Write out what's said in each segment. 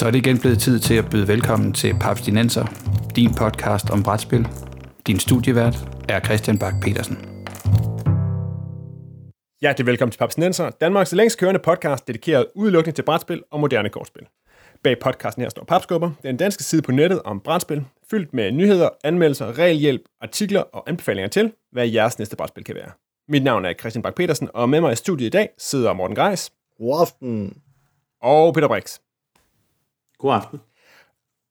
Så er det igen blevet tid til at byde velkommen til Paps Dinenser, din podcast om brætspil. Din studievært er Christian Bak petersen Hjertelig velkommen til Paps Dinenser, Danmarks længst kørende podcast, dedikeret udelukkende til brætspil og moderne kortspil. Bag podcasten her står Papskubber, den danske side på nettet om brætspil, fyldt med nyheder, anmeldelser, regelhjælp, artikler og anbefalinger til, hvad jeres næste brætspil kan være. Mit navn er Christian Bak petersen og med mig i studiet i dag sidder Morten Greis. God aften. Og Peter Brix. God aften.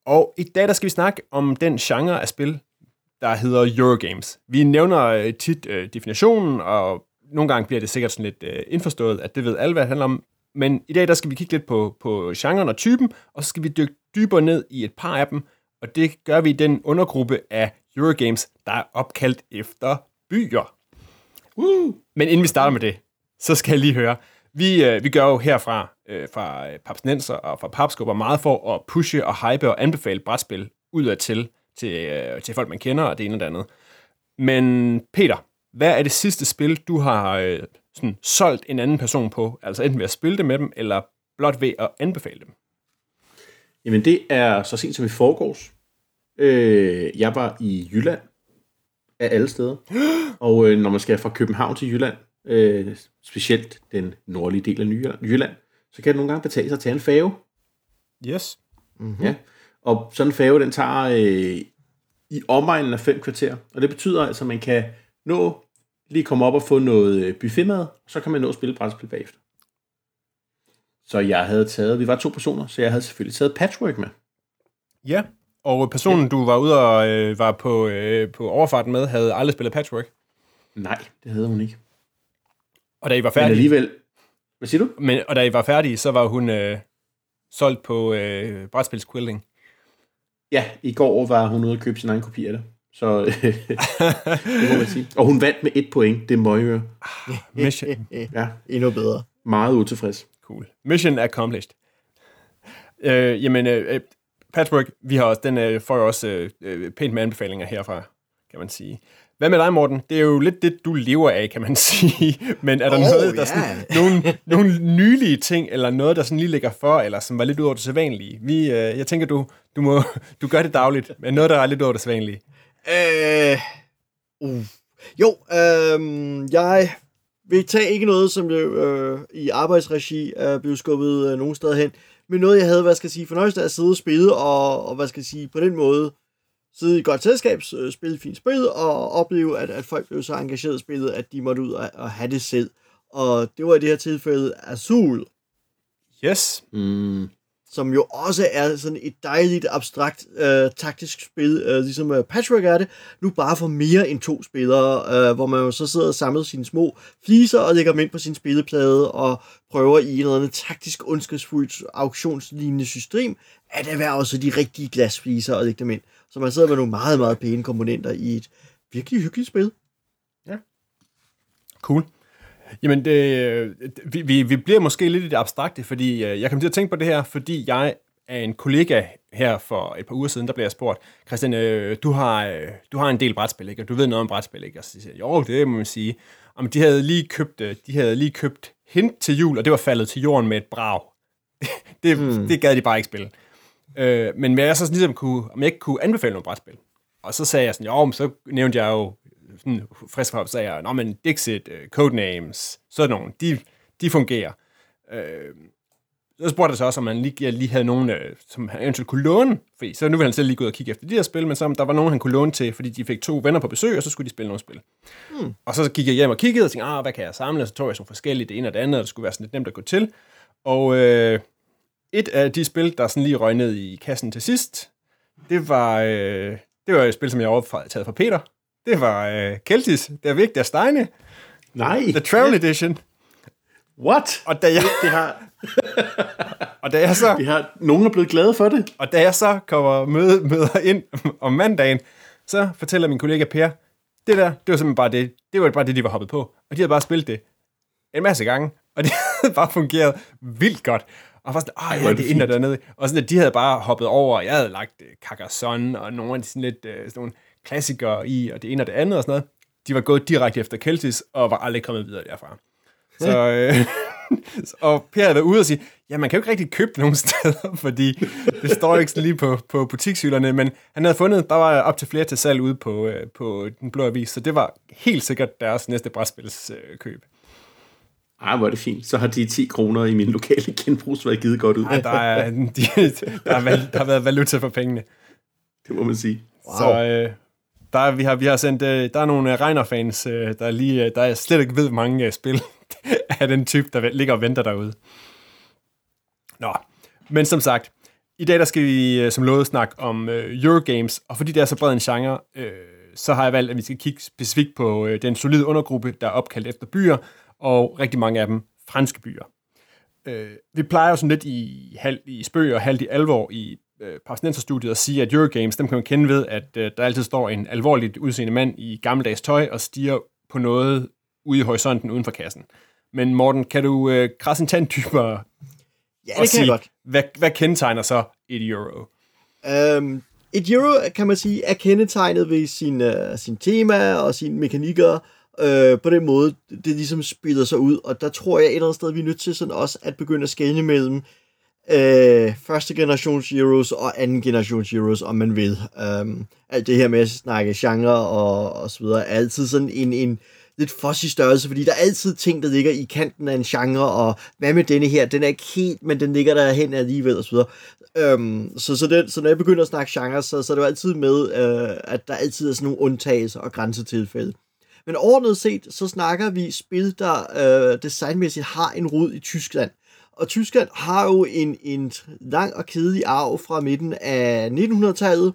Og i dag der skal vi snakke om den genre af spil, der hedder Eurogames. Vi nævner øh, tit øh, definitionen, og nogle gange bliver det sikkert sådan lidt øh, indforstået, at det ved alle, hvad det handler om. Men i dag der skal vi kigge lidt på, på genren og typen, og så skal vi dykke dybere ned i et par af dem, og det gør vi i den undergruppe af Eurogames, der er opkaldt efter byer. Uh. Men inden vi starter med det, så skal jeg lige høre, vi, øh, vi gør jo herfra, øh, fra øh, Papsnenser og fra Papskubber, meget for at pushe og hype og anbefale brætspil ud til, til, øh, til folk, man kender, og det ene og det andet. Men Peter, hvad er det sidste spil, du har øh, sådan, solgt en anden person på? Altså enten ved at spille det med dem, eller blot ved at anbefale dem? Jamen det er så sent som i forgårs. Øh, jeg var i Jylland af alle steder. Og øh, når man skal fra København til Jylland, øh, specielt den nordlige del af Jylland, så kan det nogle gange betale sig at tage en fave. Yes. Mm-hmm. Ja. Og sådan en fave, den tager øh, i omegnen af fem kvarter. Og det betyder altså, at man kan nå lige komme op og få noget øh, buffetmad, så kan man nå at spille brætspil bagefter. Så jeg havde taget, vi var to personer, så jeg havde selvfølgelig taget patchwork med. Ja, og personen, ja. du var ude og øh, var på, øh, på overfarten med, havde aldrig spillet patchwork? Nej, det havde hun ikke. Og da I var færdige... Men alligevel... Hvad siger du? Men, og da I var færdige, så var hun øh, solgt på øh, brætspils quilting. Ja, i går var hun ude og købe sin egen kopi af det. Så det må man sige. Og hun vandt med et point. Det må jeg høre. Mission. ja. Endnu bedre. Meget utilfreds. Cool. Mission accomplished. Øh, jamen, øh, Patchwork, vi har også, den øh, får jo også øh, øh, pænt med anbefalinger herfra, kan man sige. Hvad med dig, Morten? Det er jo lidt det, du lever af, kan man sige. Men er der oh, noget, der yeah. sådan, nogle, nogle nylige ting, eller noget, der sådan lige ligger for, eller som var lidt ud over det sædvanlige? Vi, øh, jeg tænker, du, du, må, du gør det dagligt, men noget, der er lidt over det sædvanlige. Øh, uh. Jo, øh, jeg vil tage ikke noget, som jeg, øh, i arbejdsregi er blevet skubbet øh, nogen steder hen, men noget, jeg havde, hvad skal jeg sige, fornøjelse af at sidde og spille, og, og hvad skal jeg sige, på den måde sidde i et godt selskab, øh, spille fint spil, og opleve, at, at folk blev så engageret i spillet, at de måtte ud og, og have det selv. Og det var i det her tilfælde Azul. Yes. Mm som jo også er sådan et dejligt abstrakt øh, taktisk spil, øh, ligesom øh, Patchwork er det, nu bare for mere end to spillere, øh, hvor man jo så sidder og samler sine små fliser og lægger dem ind på sin spilleplade og prøver i en eller anden taktisk ondskabsfuldt auktionslignende system at erhverve også de rigtige glasfliser og lægge dem ind. Så man sidder med nogle meget, meget pæne komponenter i et virkelig hyggeligt spil. Ja. Cool. Jamen, det, vi, vi, vi bliver måske lidt i det abstrakte, fordi øh, jeg kom til at tænke på det her, fordi jeg er en kollega her for et par uger siden, der blev jeg spurgt, Christian, øh, du, har, øh, du har en del brætspil, ikke? og du ved noget om brætspil, ikke? og så siger jeg, jo, det må man sige. Om de havde lige købt, øh, de havde lige købt hint til jul, og det var faldet til jorden med et brag. det, hmm. det gad de bare ikke spille. Øh, men jeg så ligesom kunne, om jeg ikke kunne anbefale noget brætspil. Og så sagde jeg sådan, jo, men så nævnte jeg jo sådan frisk for sagde jeg, Nå, men Dixit, uh, Codenames, sådan nogle, de, de fungerer. Uh, så spurgte jeg så også, om man lige, lige havde nogen, uh, som han eventuelt kunne låne, fordi så nu vil han selv lige gå ud og kigge efter de her spil, men så der var nogen, han kunne låne til, fordi de fik to venner på besøg, og så skulle de spille nogle spil. Hmm. Og så gik jeg hjem og kiggede og tænkte, ah, hvad kan jeg samle? Og så tog jeg sådan forskellige, det ene og det andet, og det skulle være sådan lidt nemt at gå til. Og uh, et af de spil, der sådan lige røg ned i kassen til sidst, det var, øh, det var et spil, som jeg har taget fra Peter, det var uh, Keltis, der Vig der Steine. Nej. The Travel yeah. Edition. What? Og da jeg... Det har... og da jeg så... Det har... Nogen er blevet glade for det. Og da jeg så kommer møde, møder ind om mandagen, så fortæller min kollega Per, det der, det var simpelthen bare det, det var bare det, de var hoppet på. Og de havde bare spillet det en masse gange, og det havde bare fungeret vildt godt. Og var sådan, åh, ja, det er ind og dernede. Og sådan, at de havde bare hoppet over, jeg havde lagt uh, Carcassonne, og nogle af de sådan lidt, uh, sådan nogle klassikere i, og det ene og det andet og sådan noget, de var gået direkte efter Keltis, og var aldrig kommet videre derfra. Så, øh, og Per havde været ude og sige, ja, man kan jo ikke rigtig købe nogen steder, fordi det står ikke sådan lige på, på butikshylderne, men han havde fundet, der var op til flere til salg ude på, øh, på Den Blå Avis, så det var helt sikkert deres næste brætspilskøb. Ej, hvor er det fint. Så har de 10 kroner i min lokale genbrugs været givet godt ud. Ej, der, er, de, der, er, der har været valuta for pengene. Det må man sige. Wow. Så øh, der, vi, har, vi har sendt, øh, der er nogle øh, Reiner-fans, øh, der, lige, øh, der slet ikke ved, hvor mange øh, spil af den type, der ligger og venter derude. Nå, men som sagt, i dag der skal vi øh, som lovet snakke om øh, Eurogames, og fordi det er så bred en genre, øh, så har jeg valgt, at vi skal kigge specifikt på øh, den solide undergruppe, der er opkaldt efter byer, og rigtig mange af dem franske byer. Øh, vi plejer jo sådan lidt i, halv, i spøg og halvt i alvor i øh, Parsnenser-studiet at sige, at Eurogames, dem kan man kende ved, at øh, der altid står en alvorligt udseende mand i gammeldags tøj og stiger på noget ude i horisonten uden for kassen. Men Morten, kan du øh, krasse en tand dybere Ja, det kan sige, jeg godt. Hvad, hvad kendetegner så et euro? Um, et euro, kan man sige, er kendetegnet ved sin, uh, sin tema og sine mekanikker, uh, på den måde, det ligesom spiller sig ud. Og der tror jeg et eller andet sted, vi er nødt til sådan også at begynde at skelne mellem øh, første generations Heroes og anden generations Heroes, om man vil. Øhm, alt det her med at snakke genre og, og så videre, er altid sådan en, en lidt fuzzy størrelse, fordi der er altid ting, der ligger i kanten af en genre, og hvad med denne her, den er ikke helt, men den ligger der hen alligevel, og så videre. Øhm, så, så, det, så når jeg begynder at snakke genre, så, så er det jo altid med, øh, at der altid er sådan nogle undtagelser og grænsetilfælde. Men overordnet set, så snakker vi spil, der øh, designmæssigt har en rod i Tyskland. Og Tyskland har jo en, en lang og kedelig arv fra midten af 1900-tallet,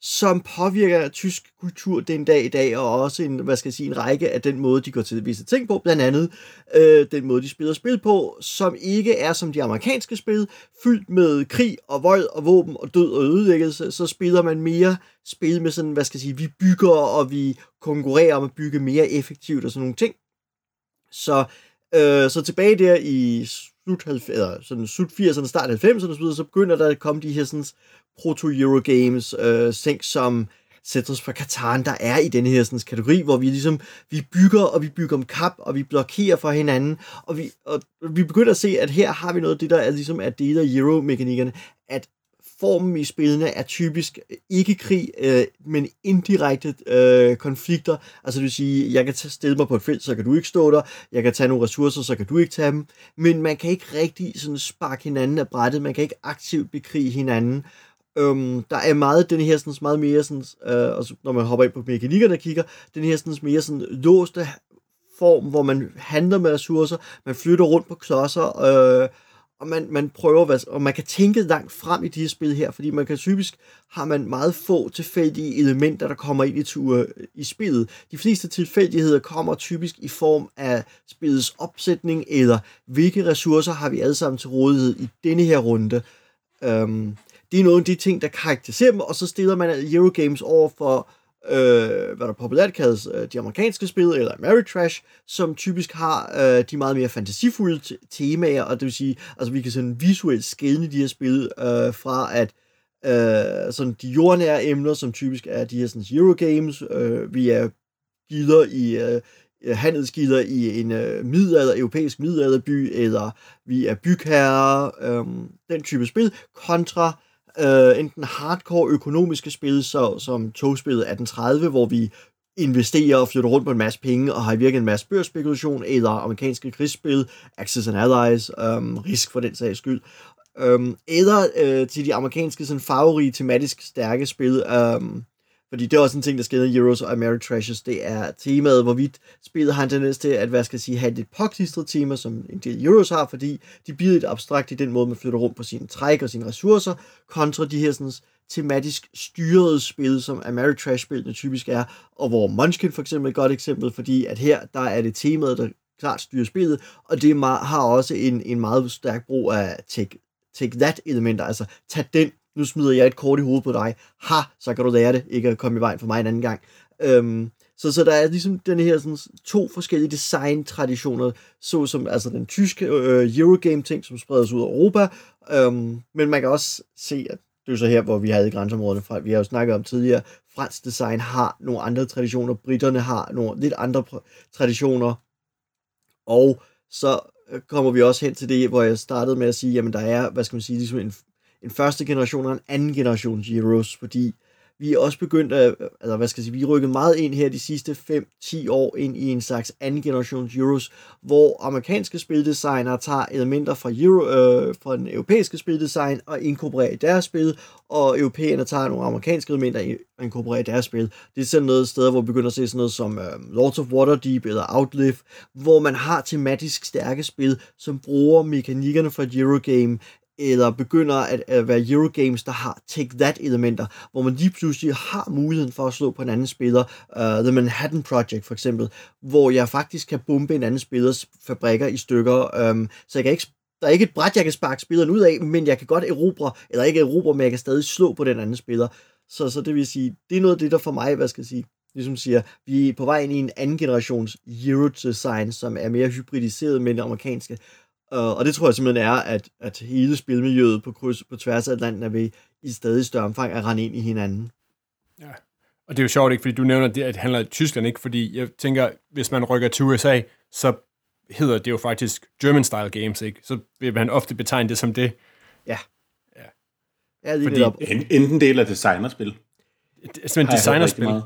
som påvirker tysk kultur den dag i dag, og også en, hvad skal jeg sige, en række af den måde, de går til visse ting på, blandt andet øh, den måde, de spiller spil på, som ikke er som de amerikanske spil, fyldt med krig og vold og våben og død og ødelæggelse, så spiller man mere spil med sådan, hvad skal jeg sige, vi bygger, og vi konkurrerer om at bygge mere effektivt og sådan nogle ting. Så, øh, så tilbage der i slut, eller sådan slut 80'erne, start 90'erne så, så begynder der at komme de her sådan, proto-Eurogames, øh, ting som Settlers fra Catan, der er i den her sådan, kategori, hvor vi ligesom, vi bygger, og vi bygger om kap, og vi blokerer for hinanden, og vi, og vi begynder at se, at her har vi noget af det, der er ligesom er dele af Euro-mekanikkerne, at formen i spillene er typisk øh, ikke krig, øh, men indirekte øh, konflikter. Altså det vil sige, jeg kan stille mig på et felt, så kan du ikke stå der. Jeg kan tage nogle ressourcer, så kan du ikke tage dem. Men man kan ikke rigtig sådan sparke hinanden af brættet. Man kan ikke aktivt bekrige hinanden. Øhm, der er meget den her sådan, meget mere sådan, øh, altså, når man hopper ind på mekanikkerne og kigger, den her sådan, mere sådan låste form, hvor man handler med ressourcer, man flytter rundt på klodser, øh, og man, man prøver, og man kan tænke langt frem i de her spil her, fordi man kan typisk, har man meget få tilfældige elementer, der kommer ind i, tur, øh, i spillet. De fleste tilfældigheder kommer typisk i form af spillets opsætning, eller hvilke ressourcer har vi alle sammen til rådighed i denne her runde. Øhm, det er nogle af de ting, der karakteriserer dem, og så stiller man Eurogames over for, øh, øh, hvad der populært kaldes øh, de amerikanske spil, eller Ameritrash, som typisk har øh, de meget mere fantasifulde temaer, og det vil sige, altså vi kan sådan visuelt skelne de her spil øh, fra at øh, sådan de jordnære emner, som typisk er de her sådan Eurogames, øh, vi er gider i øh, handelsgider i en øh, middelalder, europæisk middelalderby, eller vi er bygherrer, øh, den type spil, kontra øh, enten hardcore økonomiske spil, så, som togspillet 1830, hvor vi investerer og flytter rundt på en masse penge og har i virkeligheden en masse børsspekulation, eller amerikanske krigsspil, Axis and Allies, øhm, risk for den sags skyld, øhm, eller øh, til de amerikanske sådan farverige, tematisk stærke spil, øhm, fordi det er også en ting, der sker i Euros og Ameritrashes, det er temaet, hvorvidt spillet har en tendens til at, hvad skal jeg sige, have et påklistret tema, som en del Euros har, fordi de bliver lidt abstrakt i den måde, man flytter rundt på sine træk og sine ressourcer, kontra de her sådan, tematisk styrede spil, som Ameritrash-spillene typisk er, og hvor Munchkin for eksempel er et godt eksempel, fordi at her, der er det temaet, der klart styrer spillet, og det har også en, en meget stærk brug af take, take that elementer, altså tag den nu smider jeg et kort i hovedet på dig, ha, så kan du lære det, ikke at komme i vejen for mig en anden gang. Øhm, så, så der er ligesom den her sådan, to forskellige design-traditioner, såsom altså den tyske øh, Eurogame-ting, som spredes ud af Europa, øhm, men man kan også se, at det er så her, hvor vi havde grænseområderne fra. Vi har jo snakket om tidligere, fransk design har nogle andre traditioner, britterne har nogle lidt andre traditioner, og så øh, kommer vi også hen til det, hvor jeg startede med at sige, jamen der er, hvad skal man sige, ligesom en, en første generation og en anden generation Heroes, fordi vi er også begyndt at, altså hvad skal jeg sige, vi er rykket meget ind her de sidste 5-10 år ind i en slags anden generation Euros, hvor amerikanske spildesignere tager elementer fra, Euro, øh, fra den europæiske spildesign og inkorporerer i deres spil, og europæerne tager nogle amerikanske elementer og inkorporerer i deres spil. Det er sådan noget sted, hvor vi begynder at se sådan noget som øh, Lords of Waterdeep eller Outlive, hvor man har tematisk stærke spil, som bruger mekanikkerne fra Eurogame, eller begynder at, at være Eurogames, der har take-that-elementer, hvor man lige pludselig har muligheden for at slå på en anden spiller, uh, The Manhattan Project for eksempel, hvor jeg faktisk kan bombe en anden spillers fabrikker i stykker, um, så jeg kan ikke der er ikke et bræt, jeg kan sparke spilleren ud af, men jeg kan godt erobre, eller ikke erobre, men jeg kan stadig slå på den anden spiller. Så, så det vil sige, det er noget af det, der for mig, hvad skal jeg sige, ligesom siger, vi er på vej ind i en anden generations Euro-design, som er mere hybridiseret med det amerikanske, og det tror jeg simpelthen er, at, at hele spilmiljøet på, kryds, på tværs af Atlanten er ved i stadig større omfang at rende ind i hinanden. Ja, og det er jo sjovt ikke, fordi du nævner, det, at det handler i Tyskland ikke, fordi jeg tænker, hvis man rykker til USA, så hedder det jo faktisk German Style Games, ikke? Så vil man ofte betegne det som det. Ja. Ja, ja lige Fordi- op. Enten del af designerspil. Det er simpelthen designerspil.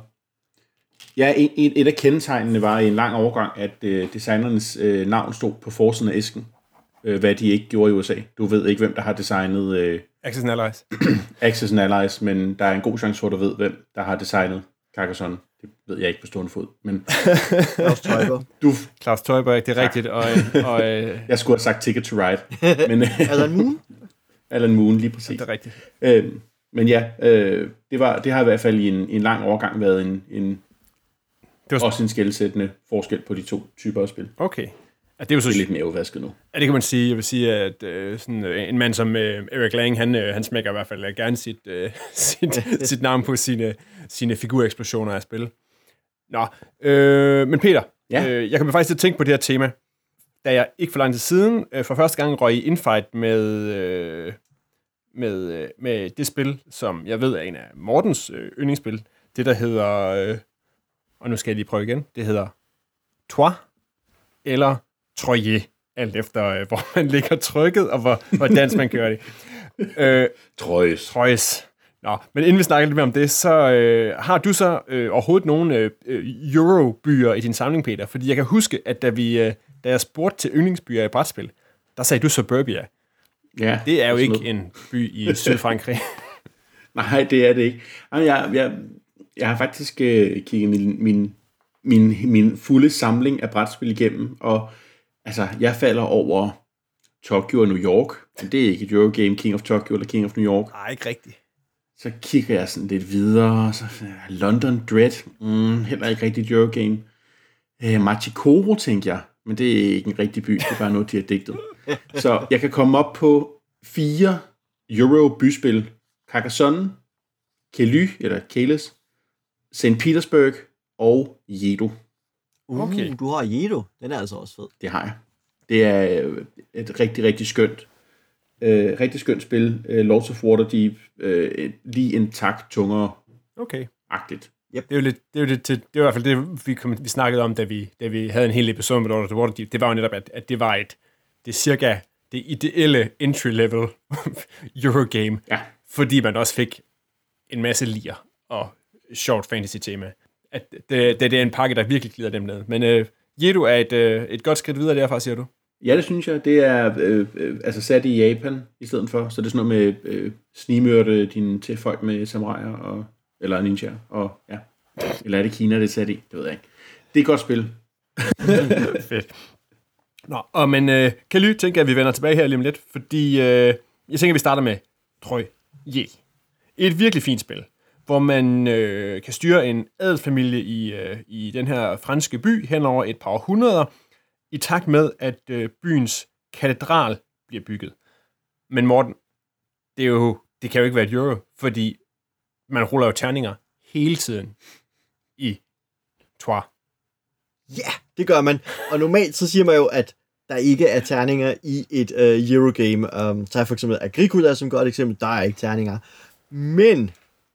Ja, en, et af kendetegnene var i en lang overgang, at øh, designernes øh, navn stod på forsiden af æsken, øh, hvad de ikke gjorde i USA. Du ved ikke, hvem der har designet øh, Access and Allies. Access and Allies, men der er en god chance for, at du ved, hvem der har designet Carcassonne. Det ved jeg ikke på stående fod, men Claus Teuber. du, Claus Teuber, det er rigtigt. Og, og øh, jeg skulle have sagt Ticket to Ride, men øh, Alan Moon? Alan Moon lige præcis. det er rigtigt. Øh, men ja, øh, det, var, det har i hvert fald i en, en lang overgang været en, en Det var- også en skældsættende forskel på de to typer af spil. Okay. Ja, det er jo så Det er lidt mere udvasket nu. Ja, det kan man sige. Jeg vil sige, at øh, sådan, øh, en mand som øh, Eric Lang, han, øh, han smækker i hvert fald øh, gerne sit, øh, sit, sit navn på sine, sine figureksplosioner af spil. Nå, øh, men Peter, Ja. øh, jeg kan faktisk at tænke på det her tema, da jeg ikke for lang tid siden øh, for første gang røg i infight med, øh, med, øh, med det spil, som jeg ved er en af Mortens øh, yndlingsspil. Det, der hedder, øh, og nu skal jeg lige prøve igen, det hedder Trois eller Troyer, alt efter øh, hvor man ligger trykket, og hvor, hvordan man gør det. Øh, Trøjs. Troyes. Nå, men inden vi snakker lidt mere om det, så øh, har du så øh, overhovedet nogle øh, øh, Euro-byer i din samling, Peter? Fordi jeg kan huske, at da, vi, øh, da jeg spurgte til yndlingsbyer i brætspil, der sagde du Suburbia. Ja, Det er jo ikke en by i Sydfrankrig. Nej, det er det ikke. Jamen, Jeg, jeg, jeg har faktisk øh, kigget min, min, min, min fulde samling af brætspil igennem, og altså, jeg falder over Tokyo og New York. Men det er ikke et Eurogame, King of Tokyo eller King of New York. Nej, ikke rigtigt. Så kigger jeg sådan lidt videre, så London Dread, mm, heller ikke rigtigt Eurogame. Øh, Machikoro, tænkte jeg, men det er ikke en rigtig by, det er bare noget, de har digtet. Så jeg kan komme op på fire Euro-byspil. Carcassonne, Kely, eller Keles, St. Petersburg og Jedo. Uh, Okay. du har Jedo. Den er altså også fed. Det har jeg. Det er øh, et rigtig, rigtig skønt, øh, rigtig skønt spil. Øh, Lords of Waterdeep, øh, lige en tak tungere Okay. agtigt. Det er jo lidt, det er jo lidt til, det er i hvert fald det, vi, kom, vi snakkede om, da vi, da vi havde en hel episode med Lord of Waterdeep. Det var jo netop, at, at det var et, det er cirka det ideelle entry-level Eurogame, Ja. fordi man også fik en masse lir og short fantasy-tema. At det, det, det er en pakke, der virkelig glider dem ned. Men øh, Jedo er et, øh, et godt skridt videre derfra, siger du? Ja, det synes jeg. Det er øh, øh, altså sat i Japan i stedet for. Så det er sådan noget med øh, snimørte dine til folk med samuraier og, eller ninja. Og, ja. Eller er det Kina, det er sat i? Det ved jeg ikke. Det er et godt spil. Fedt. Nå, og men øh, Kaly tænker jeg, at vi vender tilbage her lige om lidt, fordi øh, jeg tænker, at vi starter med Trøj Je. Et virkelig fint spil, hvor man øh, kan styre en adelsfamilie i, øh, i den her franske by hen over et par århundreder, i takt med, at øh, byens katedral bliver bygget. Men Morten, det, er jo, det kan jo ikke være et euro, fordi man ruller jo terninger hele tiden i Troyes. Ja, det gør man. Og normalt så siger man jo, at der ikke er terninger i et øh, Eurogame. Um, tag for eksempel Agricola som godt eksempel, der er ikke terninger. Men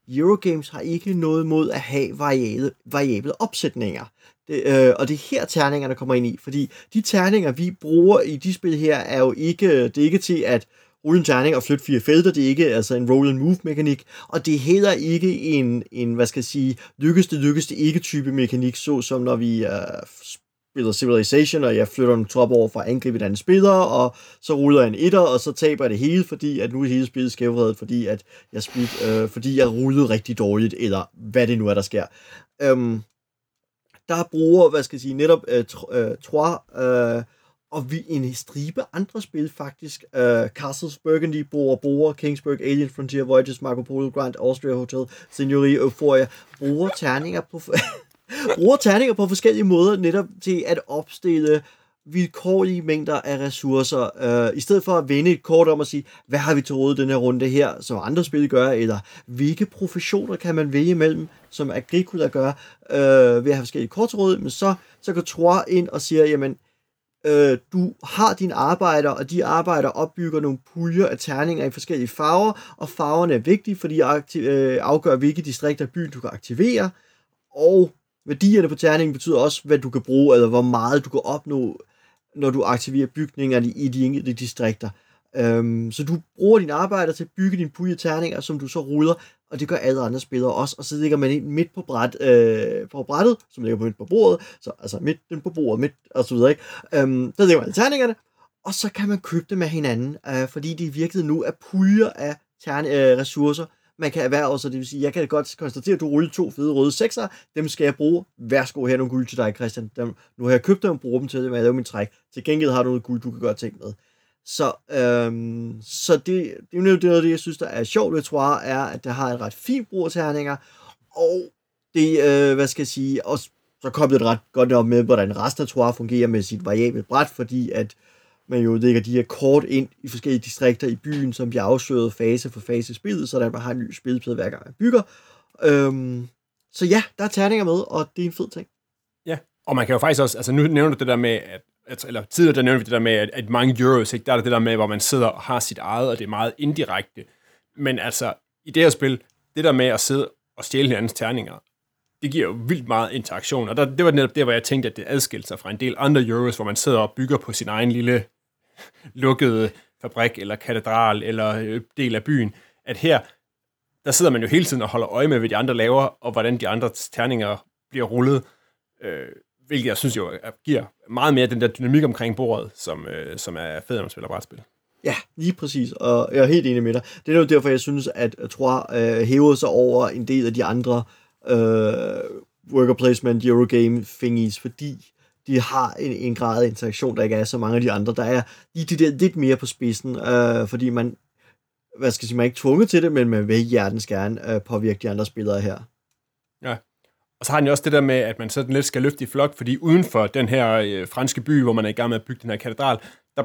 Eurogames har ikke noget mod at have variable, variable opsætninger. Det, øh, og det er her terningerne kommer ind i, fordi de terninger, vi bruger i de spil her, er jo ikke, det er ikke til at rulle en terning og flytte fire felter, det er ikke altså en roll and move mekanik, og det er heller ikke en, en hvad skal jeg sige, lykkes det, lykkes det ikke type mekanik, så som når vi øh, spiller Civilization, og jeg flytter en trop over for at angribe en anden spiller, og så ruller jeg en etter, og så taber jeg det hele, fordi at nu er hele spillet skævredet, fordi at jeg, spil, øh, fordi jeg rullede rigtig dårligt, eller hvad det nu er, der sker. Øhm, der bruger, hvad skal jeg sige, netop øh, øh Trois, øh, og vi en stribe andre spil faktisk. Uh, Castles Burgundy, Bora Bora, Kingsburg, Alien Frontier, Voyages, Marco Polo, Grand Austria Hotel, Signori, Euphoria, bruger terninger på, bruger terninger på forskellige måder netop til at opstille vilkårlige mængder af ressourcer, øh, i stedet for at vende et kort om at sige, hvad har vi til råd den her runde her, som andre spil gør, eller hvilke professioner kan man vælge mellem, som Agricola gør, øh, ved at have forskellige kort til råd, men så, så går Trois ind og siger, jamen, øh, du har dine arbejder, og de arbejder opbygger nogle puljer af terninger i forskellige farver, og farverne er vigtige, fordi de øh, afgør, hvilke distrikter af byen du kan aktivere, og værdierne på terningen betyder også, hvad du kan bruge, eller hvor meget du kan opnå, når du aktiverer bygningerne i de enkelte distrikter. Øhm, så du bruger din arbejder til at bygge dine pulje terninger, som du så ruller, og det gør alle andre spillere også, og så ligger man ind midt på, bræt, øh, på brættet, som ligger på midt på bordet, så, altså midt den på bordet, midt, og så videre, ikke? Øhm, der ligger man terningerne, og så kan man købe dem med hinanden, øh, fordi de i virkeligheden nu er puljer af terne, øh, ressourcer, man kan erhverve, så det vil sige, jeg kan godt konstatere, at du ruller to fede røde sekser, dem skal jeg bruge. Værsgo, her nogle guld til dig, Christian. Dem, nu har jeg købt dem og bruger dem til at lave min træk. Til gengæld har du noget guld, du kan gøre ting med. Så, øhm, så det, det er jo noget det, jeg synes, der er sjovt ved Troar, er, at det har en ret fin brug af terninger, og det, øh, hvad skal jeg sige, også så kom det ret godt op med, hvordan resten af Trois fungerer med sit variable bræt, fordi at man jo lægger de her kort ind i forskellige distrikter i byen, som bliver afsløret fase for fase i spillet, så man har en ny spilplade hver gang man bygger. Øhm, så ja, der er terninger med, og det er en fed ting. Ja, og man kan jo faktisk også, altså nu nævner du det der med, at eller tidligere der nævnte vi det der med, at, at mange euros, ikke, der er det der med, hvor man sidder og har sit eget, og det er meget indirekte. Men altså, i det her spil, det der med at sidde og stjæle hinandens terninger, det giver jo vildt meget interaktion, og der, det var netop der, hvor jeg tænkte, at det adskilte sig fra en del andre euros, hvor man sidder og bygger på sin egen lille lukkede fabrik, eller katedral, eller øh, del af byen, at her, der sidder man jo hele tiden og holder øje med, hvad de andre laver, og hvordan de andre terninger bliver rullet. Øh, hvilket jeg synes jo giver meget mere den der dynamik omkring bordet, som, øh, som er fed, når man spiller brætspil. Ja, lige præcis, og jeg er helt enig med dig. Det er jo derfor, jeg synes, at tror øh, hævede sig over en del af de andre øh, worker placement, Eurogame thingies, fordi de har en, en grad af interaktion, der ikke er så mange af de andre. Der er lige de der lidt mere på spidsen, øh, fordi man, hvad skal jeg sige, man er ikke tvunget til det, men man vil hjertens gerne øh, påvirke de andre spillere her. Ja, og så har han jo også det der med, at man sådan lidt skal løfte i flok, fordi uden for den her øh, franske by, hvor man er i gang med at bygge den her katedral, der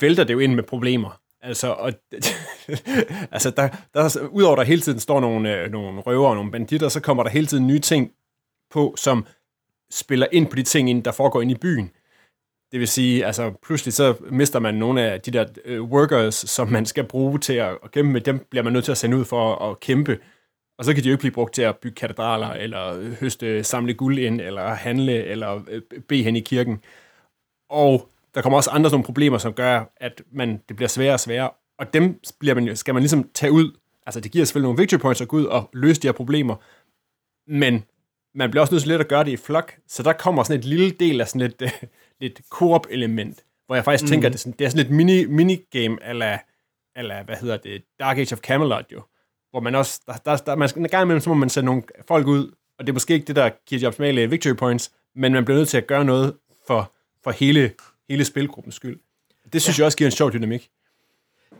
vælter det jo ind med problemer. Altså, og, altså der, der, udover der hele tiden står nogle, øh, nogle røver og nogle banditter, så kommer der hele tiden nye ting på, som spiller ind på de ting, der foregår ind i byen. Det vil sige, altså pludselig så mister man nogle af de der øh, workers, som man skal bruge til at, at kæmpe med, dem bliver man nødt til at sende ud for at, at kæmpe. Og så kan de jo ikke blive brugt til at bygge katedraler, eller øh, høste, samle guld ind, eller handle, eller øh, bede hen i kirken. Og der kommer også andre nogle problemer, som gør, at man, det bliver sværere og sværere. Og dem bliver man, skal man ligesom tage ud. Altså, det giver selvfølgelig nogle victory points at gå ud og løse de her problemer. Men man bliver også nødt til lidt at gøre det i flok. Så der kommer sådan et lille del af sådan lidt, uh, lidt co-op-element, hvor jeg faktisk mm. tænker, at det er sådan, det er sådan lidt mini, minigame, eller, eller hvad hedder det, Dark Age of Camelot jo hvor man også, der, der, der, man en gang imellem, så må man sende nogle folk ud, og det er måske ikke det, der giver de optimale victory points, men man bliver nødt til at gøre noget for, for hele, hele spilgruppens skyld. Det synes ja. jeg også giver en sjov dynamik.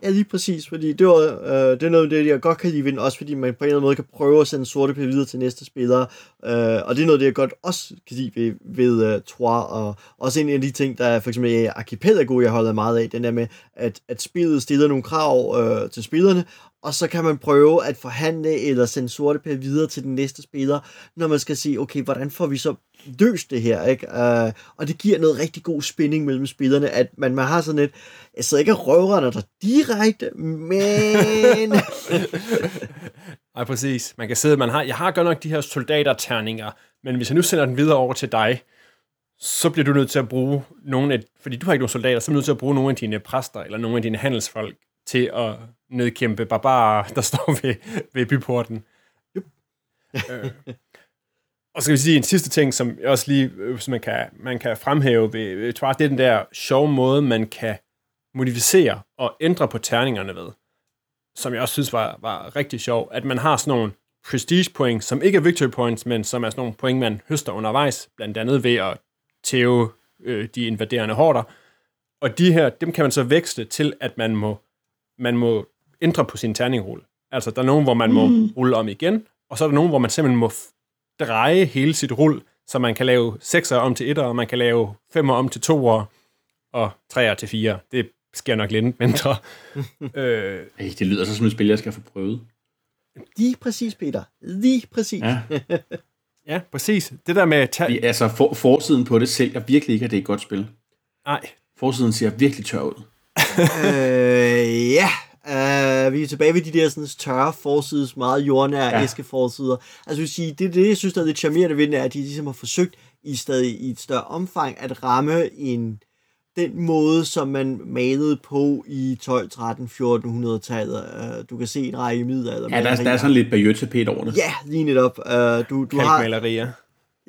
Ja, lige præcis, fordi det, var, øh, det er noget af det, jeg godt kan lide også fordi man på en eller anden måde kan prøve at sende sorte pære videre til næste spiller, øh, og det er noget af det, jeg godt også kan lide ved, ved øh, uh, Trois, og også en af de ting, der er for eksempel i Archipelago, jeg holder meget af, den der med, at, at spillet stiller nogle krav øh, til spillerne, og så kan man prøve at forhandle eller sende sorte pære videre til den næste spiller, når man skal sige, okay, hvordan får vi så løst det her, ikke? Uh, og det giver noget rigtig god spænding mellem spillerne, at man, man har sådan et, jeg sidder ikke og røver der direkte, men... Nej, præcis. Man kan sidde, man har, jeg har godt nok de her soldaterterninger, men hvis jeg nu sender den videre over til dig, så bliver du nødt til at bruge nogle af, fordi du har ikke nogen soldater, så er du nødt til at bruge nogle af dine præster, eller nogle af dine handelsfolk, til at nedkæmpe barbarer, der står ved, ved byporten. Yep. øh. Og så skal vi sige en sidste ting, som jeg også lige øh, som man, kan, man kan fremhæve ved, ved Twart, det er den der sjove måde, man kan modificere og ændre på terningerne ved, som jeg også synes var, var rigtig sjov, at man har sådan nogle prestige point, som ikke er victory points, men som er sådan nogle point, man høster undervejs, blandt andet ved at tæve øh, de invaderende hårder. Og de her, dem kan man så vækste til, at man må, man må ændre på sin terningrulle. Altså, der er nogen, hvor man må mm. rulle om igen, og så er der nogen, hvor man simpelthen må dreje hele sit rull, så man kan lave 6'er om til 1'er, og man kan lave 5'er om til 2'er, og 3'er til 4. Det sker nok lidt mindre. øh, Ej, det lyder så som et spil, jeg skal få prøvet. Lige præcis, Peter. Lige præcis. Ja. ja, præcis. Det der med... Ta- altså, for, forsiden på det sælger virkelig ikke, at det er et godt spil. Nej. Forsiden ser virkelig tør ud. øh, ja, Uh, vi er tilbage ved de der sådan, tørre forsides, meget jordnære ja. æskeforsider. Altså, vil sige, det, det, jeg synes, der er lidt charmerende ved det, er, at de ligesom har forsøgt i stadig i et større omfang at ramme en, den måde, som man malede på i 12, 13, 1400-tallet. Uh, du kan se en række middelalder. Ja, der, der er sådan lidt bayeux over det. Ja, lige netop. Uh, du, du har,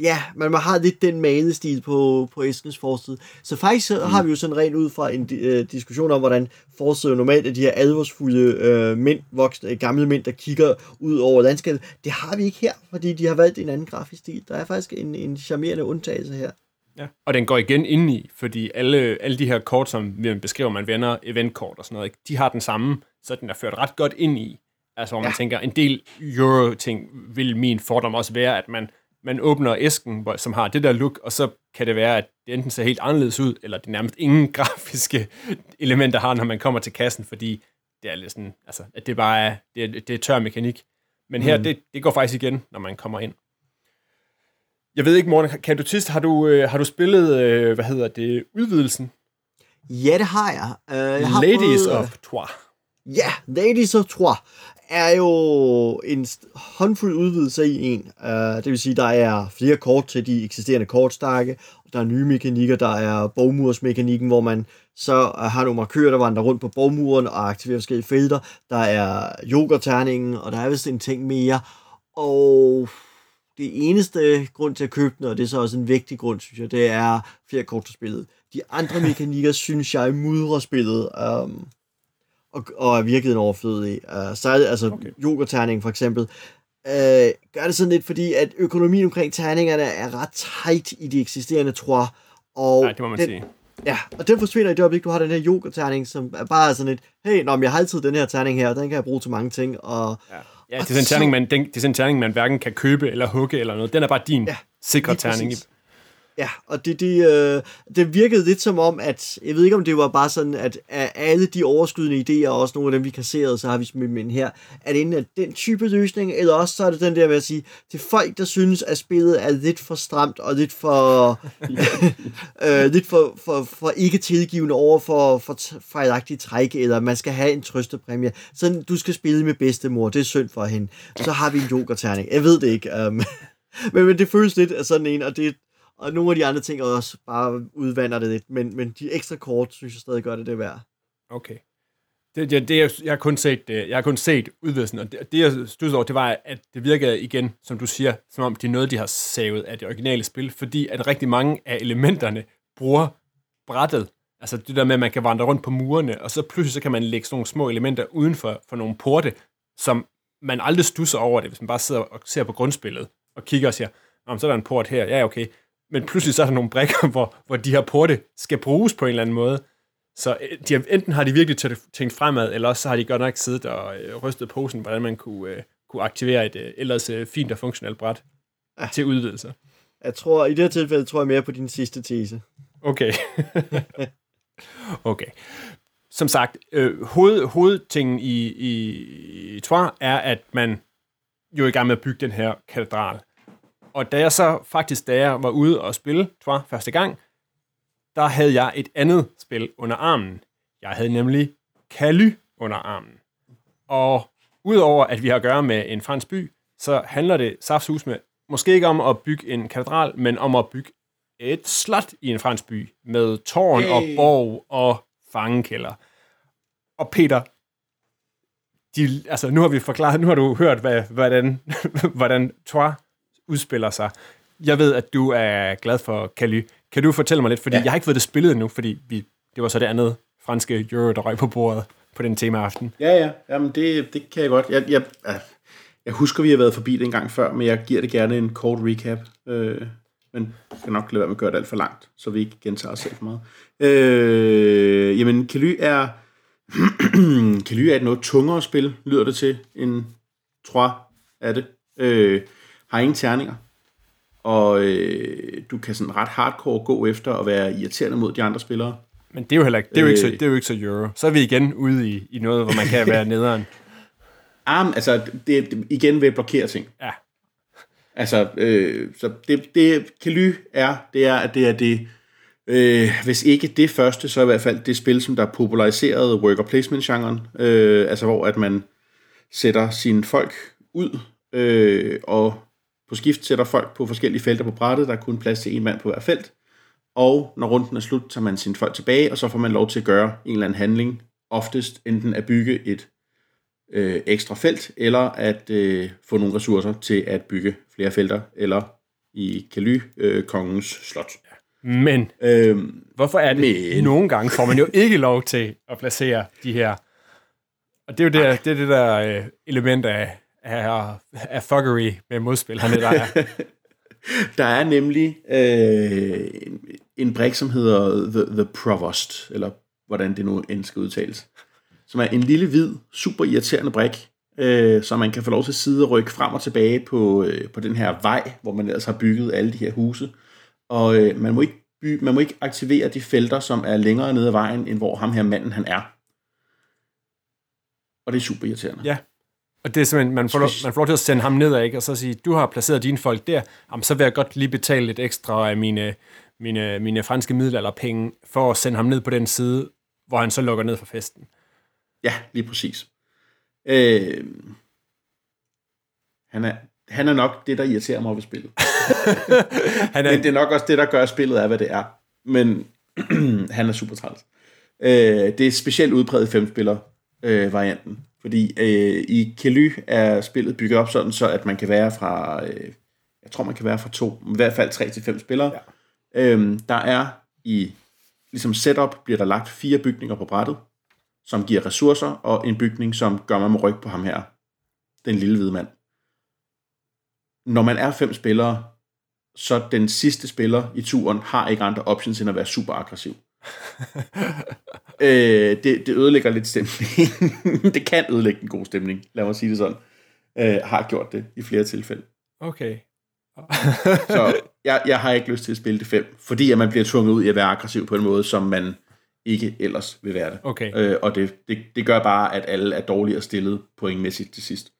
Ja, men man har lidt den malestil på, på æskens forside. Så faktisk så mm. har vi jo sådan rent ud fra en uh, diskussion om, hvordan forsiden normalt er de her alvorsfulde uh, mænd, voksne, gamle mænd, der kigger ud over landskabet. Det har vi ikke her, fordi de har valgt en anden grafisk stil. Der er faktisk en, en charmerende undtagelse her. Ja. Og den går igen ind i, fordi alle, alle de her kort, som vi beskriver, man vender eventkort og sådan noget, de har den samme, så den er ført ret godt ind i. Altså hvor man ja. tænker, en del euro-ting vil min fordom også være, at man man åbner æsken, som har det der look, og så kan det være, at det enten ser helt anderledes ud, eller det nærmest ingen grafiske elementer har, når man kommer til kassen, fordi det er lidt sådan, altså, at det bare er, det er, det er tør mekanik. Men her, mm. det, det går faktisk igen, når man kommer ind. Jeg ved ikke, Morten, kan du sidst, har du, øh, har du spillet, øh, hvad hedder det, udvidelsen? Ja, det har jeg. Uh, jeg har Ladies prøvet, of Trois. Ja, Ladies of Trois er jo en håndfuld udvidelse i en. Uh, det vil sige, der er flere kort til de eksisterende kortstakke, der er nye mekanikker, der er bogmursmekanikken, hvor man så øh, har nogle markører, der vandrer rundt på bogmuren og aktiverer forskellige felter. Der er yoghurtterningen, og der er vist en ting mere. Og det eneste grund til at købe den, og det er så også en vigtig grund, synes jeg, det er flere kort til spillet. De andre mekanikker, synes jeg, mudrer spillet. Um, og, og er virkelig overflødig. Uh, så altså okay. yoga-terning for eksempel, uh, gør det sådan lidt, fordi at økonomien omkring terningerne er ret tight i de eksisterende tror. Og Nej, det må man den, sige. Ja, og den forsvinder i det øjeblik, du har den her yoga-terning, som er bare sådan lidt, hey, nå, jeg har altid den her terning her, og den kan jeg bruge til mange ting. Og, ja. Ja, det er, sådan en terning, man, den, det er sådan en terning, man hverken kan købe eller hugge eller noget. Den er bare din ja, sikre terning. Præcis. Ja, og det, det, øh, det virkede lidt som om, at jeg ved ikke, om det var bare sådan, at af alle de overskydende idéer, og også nogle af dem, vi kasserede, så har vi smidt ind her, at inden at den type løsning, eller også så er det den der med at sige, til folk, der synes, at spillet er lidt for stramt, og lidt for, øh, lidt for, for, for ikke tilgivende over for, for fejlagtige træk, eller man skal have en trøstepræmie. Så du skal spille med bedstemor, det er synd for hende. Så har vi en yoga-terning. Jeg ved det ikke. Um, men, men det føles lidt af sådan en, og det, og nogle af de andre ting også bare udvander det lidt, men, men de ekstra kort, synes jeg stadig gør det det værd. Okay. Det, det, det, jeg, jeg, har kun set, øh, jeg har kun set udvidelsen, og det, det jeg stod over, det var, at det virkede igen, som du siger, som om det er noget, de har savet af det originale spil, fordi at rigtig mange af elementerne bruger brættet. Altså det der med, at man kan vandre rundt på murene, og så pludselig så kan man lægge sådan nogle små elementer uden for, for nogle porte, som man aldrig stusser over det, hvis man bare sidder og ser på grundspillet og kigger og siger, så er der en port her, ja okay, men pludselig så er der nogle brækker, hvor, hvor de her porte skal bruges på en eller anden måde. Så øh, de har, enten har de virkelig tænkt fremad, eller også så har de godt nok siddet og øh, rystet posen, hvordan man kunne, øh, kunne aktivere et ellers fint og funktionelt bræt ja. til udvidelser. Jeg tror, i det her tilfælde tror jeg mere på din sidste tese. Okay. okay. Som sagt, øh, hoved, hovedtingen i, i, i Trois er, at man jo er i gang med at bygge den her katedral. Og da jeg så faktisk, da jeg var ude og spille Trois første gang, der havde jeg et andet spil under armen. Jeg havde nemlig Caly under armen. Og udover at vi har at gøre med en fransk by, så handler det saftsus med måske ikke om at bygge en katedral, men om at bygge et slot i en fransk by med tårn og borg og fangekælder. Og Peter, de, altså nu har vi forklaret, nu har du hørt, hvad, hvordan, hvordan Troyes udspiller sig. Jeg ved, at du er glad for Caly. Kan du fortælle mig lidt, fordi ja. Jeg har ikke fået det spillet endnu, fordi vi, det var så det andet franske Euro, der røg på bordet på den tema aften. Ja, ja. Jamen, det, det kan jeg godt. Jeg, jeg, jeg- husker, vi har været forbi det en gang før, men jeg giver det gerne en kort recap. Øh, men jeg skal nok lade være med at gøre det alt for langt, så vi ikke gentager os selv for meget. Øh, jamen, Caly er... Caly er et noget tungere spil, lyder det til, end Troyes er det. Øh, har ingen terninger. Og øh, du kan sådan ret hardcore gå efter at være irriterende mod de andre spillere. Men det er jo heller ikke, det er jo ikke, så, Øh. det er jo ikke så Euro. Så er vi igen ude i, i noget, hvor man kan være nederen. Ah, men altså, det, det igen vil blokere ting. Ja. Altså, øh, så det, det Caly er, det er, at det er det, øh, hvis ikke det første, så i hvert fald det spil, som der populariserede worker placement-genren, øh, altså hvor at man sætter sine folk ud, øh, og på skift sætter folk på forskellige felter på brættet, der er kun plads til en mand på hver felt, og når runden er slut, tager man sine folk tilbage, og så får man lov til at gøre en eller anden handling, oftest enten at bygge et øh, ekstra felt, eller at øh, få nogle ressourcer til at bygge flere felter, eller i Kaly, øh, kongens slot. Men Øhm, hvorfor er det, Men- nogle gange får man jo ikke lov til at placere de her. Og det er jo det, det, er det der øh, element af, af, af fuckery med modspillerne, der er. der er nemlig øh, en, en brik, som hedder The, The Provost, eller hvordan det nu end skal udtales, som er en lille hvid, super irriterende brik, øh, så man kan få lov til at sidde og rykke frem og tilbage på, øh, på den her vej, hvor man ellers har bygget alle de her huse. Og øh, man, må ikke by, man må ikke aktivere de felter, som er længere nede ad vejen, end hvor ham her manden han er. Og det er super irriterende. Ja. Og det er simpelthen, man får, lov, man får lov til at sende ham nedad, ikke? og så sige, du har placeret dine folk der, jamen, så vil jeg godt lige betale lidt ekstra af mine, mine, mine franske middelalderpenge, for at sende ham ned på den side, hvor han så lukker ned for festen. Ja, lige præcis. Øh, han, er, han er nok det, der irriterer mig ved spillet. Han er, Men det er nok også det, der gør, spillet er, hvad det er. Men han er super træls. Øh, det er specielt udpræget i femspiller-varianten. Fordi øh, i Kely er spillet bygget op sådan, så at man kan være fra, øh, jeg tror man kan være fra to, i hvert fald tre til fem spillere. Ja. Øhm, der er i ligesom setup, bliver der lagt fire bygninger på brættet, som giver ressourcer, og en bygning, som gør man med ryg på ham her, den lille hvide mand. Når man er fem spillere, så den sidste spiller i turen har ikke andre options end at være super aggressiv. øh, det, det ødelægger lidt stemningen. det kan ødelægge en god stemning, lad mig sige det sådan. Øh, har gjort det i flere tilfælde. okay. Så jeg, jeg har ikke lyst til at spille det fem, fordi at man bliver tvunget ud i at være aggressiv på en måde, som man ikke ellers vil være det. Okay. Øh, og det, det, det gør bare, at alle er dårligere stillet pointmæssigt til sidst.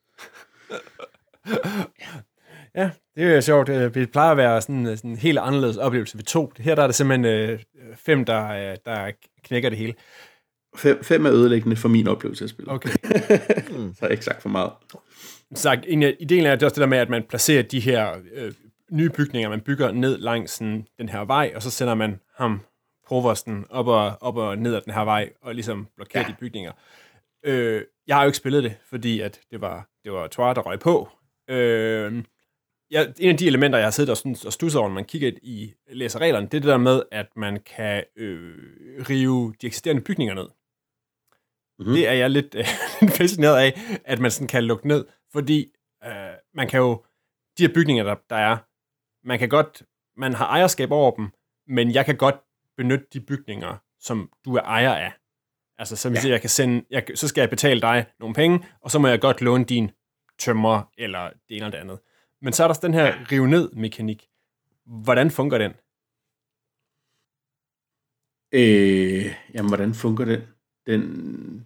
Ja, det er jo sjovt. Øh, Det plejer at være sådan sådan en helt anderledes oplevelse ved to. Her der er det simpelthen øh, fem, der, øh, der knækker det hele. Fem, fem er ødelæggende for min oplevelse af spillet. Okay. Så har jeg ikke sagt for meget. Så en af, ideen er det også det der med, at man placerer de her øh, nye bygninger, man bygger ned langs sådan, den her vej, og så sender man ham, provosten, op og, op og ned ad den her vej, og ligesom blokerer ja. De bygninger. Øh, jeg har jo ikke spillet det, fordi at det var, det var Twar, der røg på. Øh, ja, en af de elementer, jeg har siddet og, sådan, og stusset over, når man kigger i læser reglerne, det er det der med, at man kan øh, rive de eksisterende bygninger ned. Mhm. Det er jeg lidt øh, fascineret af, at man sådan kan lukke ned, fordi øh, man kan jo, de her bygninger, der, der er, man kan godt, man har ejerskab over dem, men jeg kan godt benytte de bygninger, som du er ejer af. Altså, så, ja. Ja. jeg kan sende, jeg, så skal jeg betale dig nogle penge, og så må jeg godt låne din tømmer, eller det ene eller det andet. Men så er der den her rive ned mekanik. Hvordan fungerer den? Øh, jamen, hvordan fungerer den? den,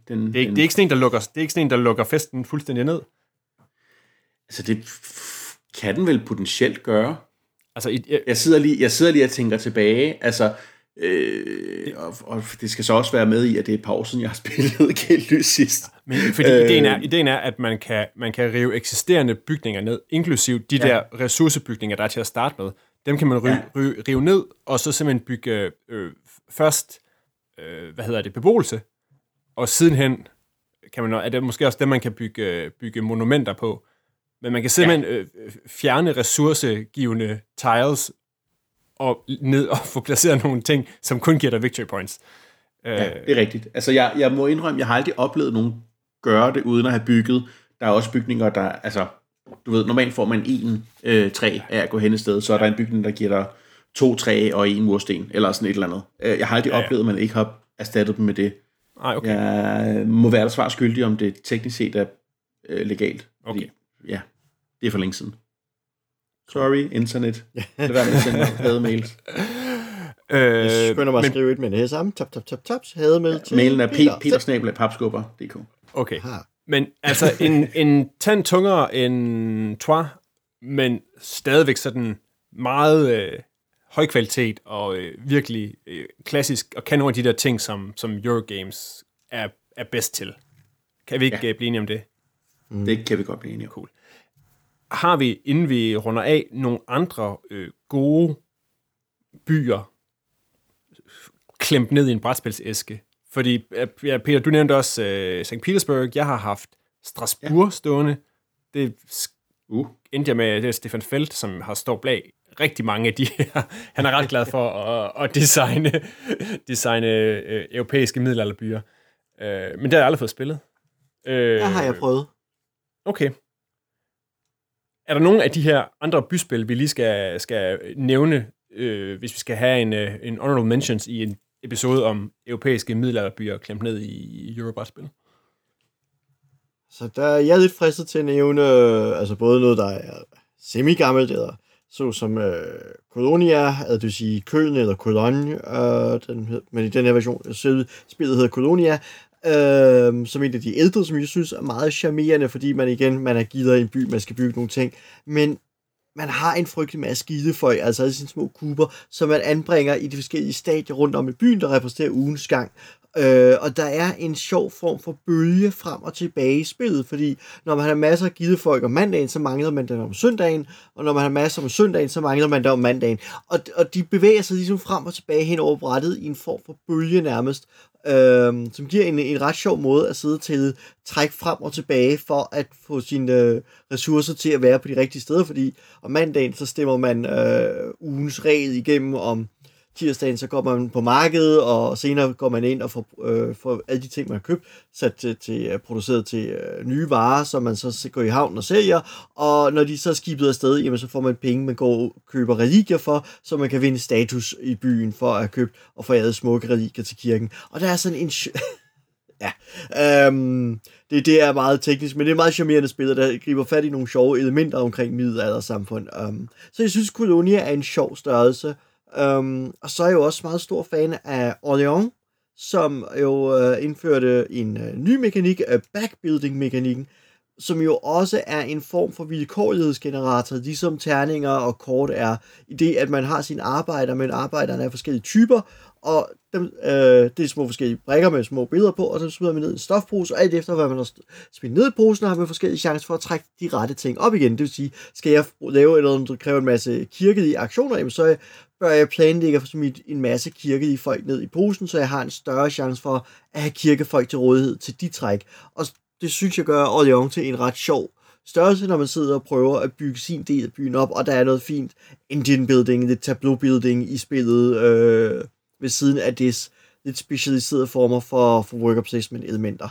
den Det er, ikke, den, det er ikke sådan en, der lukker, det er ikke sådan en, der lukker festen fuldstændig ned. Altså, det kan den vel potentielt gøre. Altså, i, jeg, Jeg sidder lige, jeg sidder lige og tænker tilbage, altså, øh, og, og det skal så også være med i, at det er et par år siden, jeg har spillet Kæld sidst. Men fordi Øh. ideen, er, ideen er, at man kan, man kan rive eksisterende bygninger ned, inklusiv de Ja. der ressourcebygninger, der er til at starte med. dem kan man ry- Ja. ry- rive ned, og så simpelthen bygge øh, først, øh, hvad hedder det, beboelse, og sidenhen kan man, er det måske også dem, man kan bygge, bygge monumenter på. Men man kan simpelthen ja. øh, fjerne ressourcegivende tiles og ned og få placeret nogle ting, som kun giver dig victory points. Øh, Ja, det er rigtigt. Altså, jeg, jeg må indrømme, jeg har aldrig oplevet nogen gøre det, uden at have bygget. Der er også bygninger, der, altså, du ved, normalt får man en øh, træ af at gå hen et sted, så er der en bygning, der giver dig to træ og en mursten, eller sådan et eller andet. Øh, Jeg har aldrig Ja, ja, ja. oplevet, at man ikke har erstattet dem med det. Ej, okay. Jeg må være der svar skyldig, om det teknisk set er øh, legalt. Okay. Fordi, ja, det er for længe siden. Sorry, internet. Lad være med at sende mig hademails. Øh, Jeg skynder mig at skrive et med det her sammen. Top, top, top, top. Hademail til Mailen er Peter. petersnabel.papskubber.dk okay. Men altså, en, en tand tungere end Trois, men stadigvæk sådan meget øh, høj kvalitet og øh, virkelig øh, klassisk, og kan nogle af de der ting, som, som Eurogames er, er bedst til. Kan vi ikke ja. Ja. blive enige om det? Mm. Det kan vi godt blive enige om. Cool. Har vi, inden vi runder af, nogle andre øh, gode byer klemt ned i en brætspilsæske? Fordi, ja, Peter, du nævnte også øh, St. Petersburg. Jeg har haft Strasbourg ja. stående. Det Uh. endte jeg med, det Stefan Felt, som har stået bag rigtig mange af de her. Han er ret glad for at, at designe, designe øh, europæiske middelalderbyer. Øh, men det har jeg aldrig fået spillet. Øh, Der har jeg prøvet. Okay. Er der nogle af de her andre byspil, vi lige skal, skal nævne, øh, hvis vi skal have en, øh, en honorable mentions i en episode om europæiske middelalderbyer klemt ned i Eurobrætspil? Så der er jeg lidt fristet til at nævne, øh, altså både noget, der er semi-gammelt, eller så som øh, Colonia, altså det vil sige Køln eller Cologne, øh, den, hed- men i den her version, øh, spillet hedder Colonia, øh, som en af de ældre, som jeg synes er meget charmerende, fordi man igen, man er givet i en by, man skal bygge nogle ting, men man har en frygtelig masse gidefolk, altså alle sine små kuber, som man anbringer i de forskellige stadier rundt om i byen, der repræsenterer ugens gang. Øh, og der er en sjov form for bølge frem og tilbage i spillet, fordi når man har masser af gidefolk om mandagen, så mangler man dem om søndagen, og når man har masser om søndagen, så mangler man dem om mandagen. Og, og de bevæger sig ligesom frem og tilbage hen over brættet i en form for bølge nærmest, øh, som giver en, en ret sjov måde at sidde til trække frem og tilbage for at få sine øh, ressourcer til at være på de rigtige steder, fordi om mandagen så stemmer man øh, ugens regel igennem om tirsdagen, så går man på markedet, og senere går man ind og får, øh, får alle de ting, man har købt, sat til, til øh, produceret til øh, nye varer, som man så går i havn og sælger, og når de så er skibet afsted, jamen så får man penge, man går og køber religier for, så man kan vinde status i byen for at have købt og få alle smukke religier til kirken. Og der er sådan en... Ja, øhm, det, det er meget teknisk, men det er meget charmerende spil, der griber fat i nogle sjove elementer omkring middelaldersamfund. Um, så jeg synes, Colonia er en sjov størrelse. Um, og så er jeg jo også meget stor fan af Orléans, som jo uh, indførte en uh, ny mekanik, øh, uh, backbuilding-mekanikken, som jo også er en form for vilkårlighedsgenerator, ligesom terninger og kort er, i det, at man har sine arbejder, men arbejderne er forskellige typer, og dem, øh, det er små forskellige brækker med små billeder på, og så smider man ned i en stofpose, og alt efter hvad man har smidt ned i posen, har man forskellige chancer for at trække de rette ting op igen. Det vil sige, skal jeg lave noget, der kræver en masse kirkelige aktioner, jamen så bør jeg planlægge at smide en masse kirkelige folk ned i posen, så jeg har en større chance for at have kirkefolk til rådighed til de træk. Og det synes jeg gør Orléans til en ret sjov størrelse, når man sidder og prøver at bygge sin del af byen op, og der er noget fint engine building, lidt tableau building i spillet, øh, ved siden af det lidt specialiserede former for, for worker placement elementer.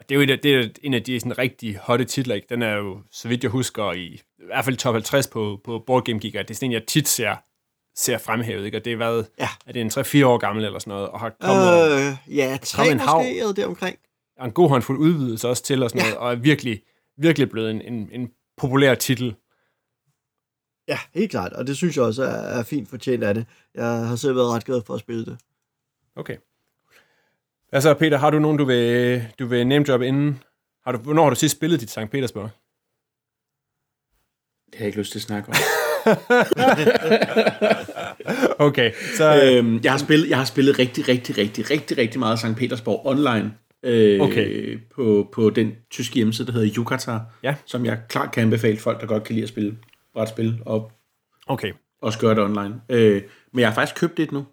Og det er jo et det er en af de sådan, rigtig hotte titler. Ikke? Den er jo, så vidt jeg husker, i, i hvert fald top 50 på, på Board Game Geek, og det er sådan en, jeg tit ser, ser fremhævet. Ikke? Og det er været, Ja. er det en 3-4 år gammel eller sådan noget, og har kommet øh, ja, kommet tre en hav. måske, eller deromkring. en god håndfuld udvidelse også til, og, sådan Ja. noget, og er virkelig, virkelig blevet en, en, en populær titel. Ja, helt klart, og det synes jeg også er, er fint fortjent af det. Jeg har selv været ret glad for at spille det. Okay. Altså, Peter, har du nogen, du vil, du vil name drop inden? Har du, hvornår har du sidst spillet dit St. Petersburg? Det har jeg ikke lyst til at snakke om. Okay, så... øhm, jeg, har spillet, jeg har spillet rigtig, rigtig, rigtig, rigtig, rigtig meget St. Petersborg online. Øh, Okay. På, på den tyske hjemmeside, der hedder Yukatar. Ja. Som jeg klart kan anbefale folk, der godt kan lide at spille brætspil. Og Okay, også gøre det online. Øh, men jeg har faktisk købt det nu,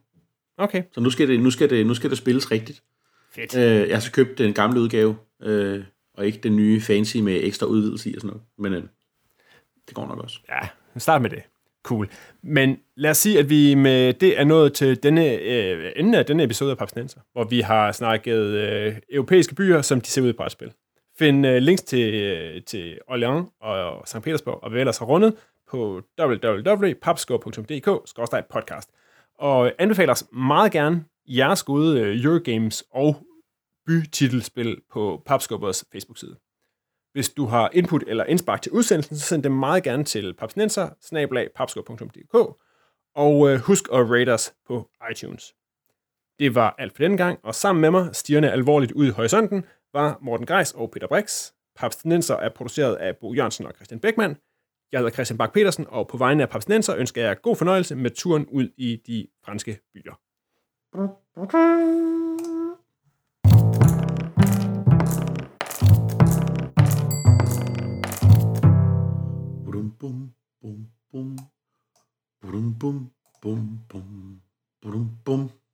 Okay, så nu skal det, nu skal det, nu skal det spilles rigtigt. fedt. Øh, jeg har så købt den gamle udgave, øh, og ikke den nye fancy med ekstra udvidelse i og sådan noget. Men øh, det går nok også. Ja, start med det. Cool. Men lad os sige, at vi med det er nået til denne, øh, enden af denne episode af Papsnenser, hvor vi har snakket øh, europæiske byer, som de ser ud i brætspil. Find øh, links til, øh, til Orléans og St. Petersborg, og vi ellers har rundet på www.papscore.dk-podcast. Og anbefaler os meget gerne jeres gode øh, Eurogames og bytitelspil på Papskubbers Facebook-side. Hvis du har input eller indspark til udsendelsen, så send dem meget gerne til papsnenser og øh, husk at rate os på iTunes. Det var alt for denne gang, og sammen med mig, stigende alvorligt ud i horisonten, var Morten Greis og Peter Brix. Papsnenser er produceret af Bo Jørgensen og Christian Beckmann. Jeg hedder Christian Bak petersen og på vegne af Papsnenser ønsker jeg god fornøjelse med turen ud i de franske byer. Bum, bum, bum, bum. Bum, bum, bum, bum. Bum, bum.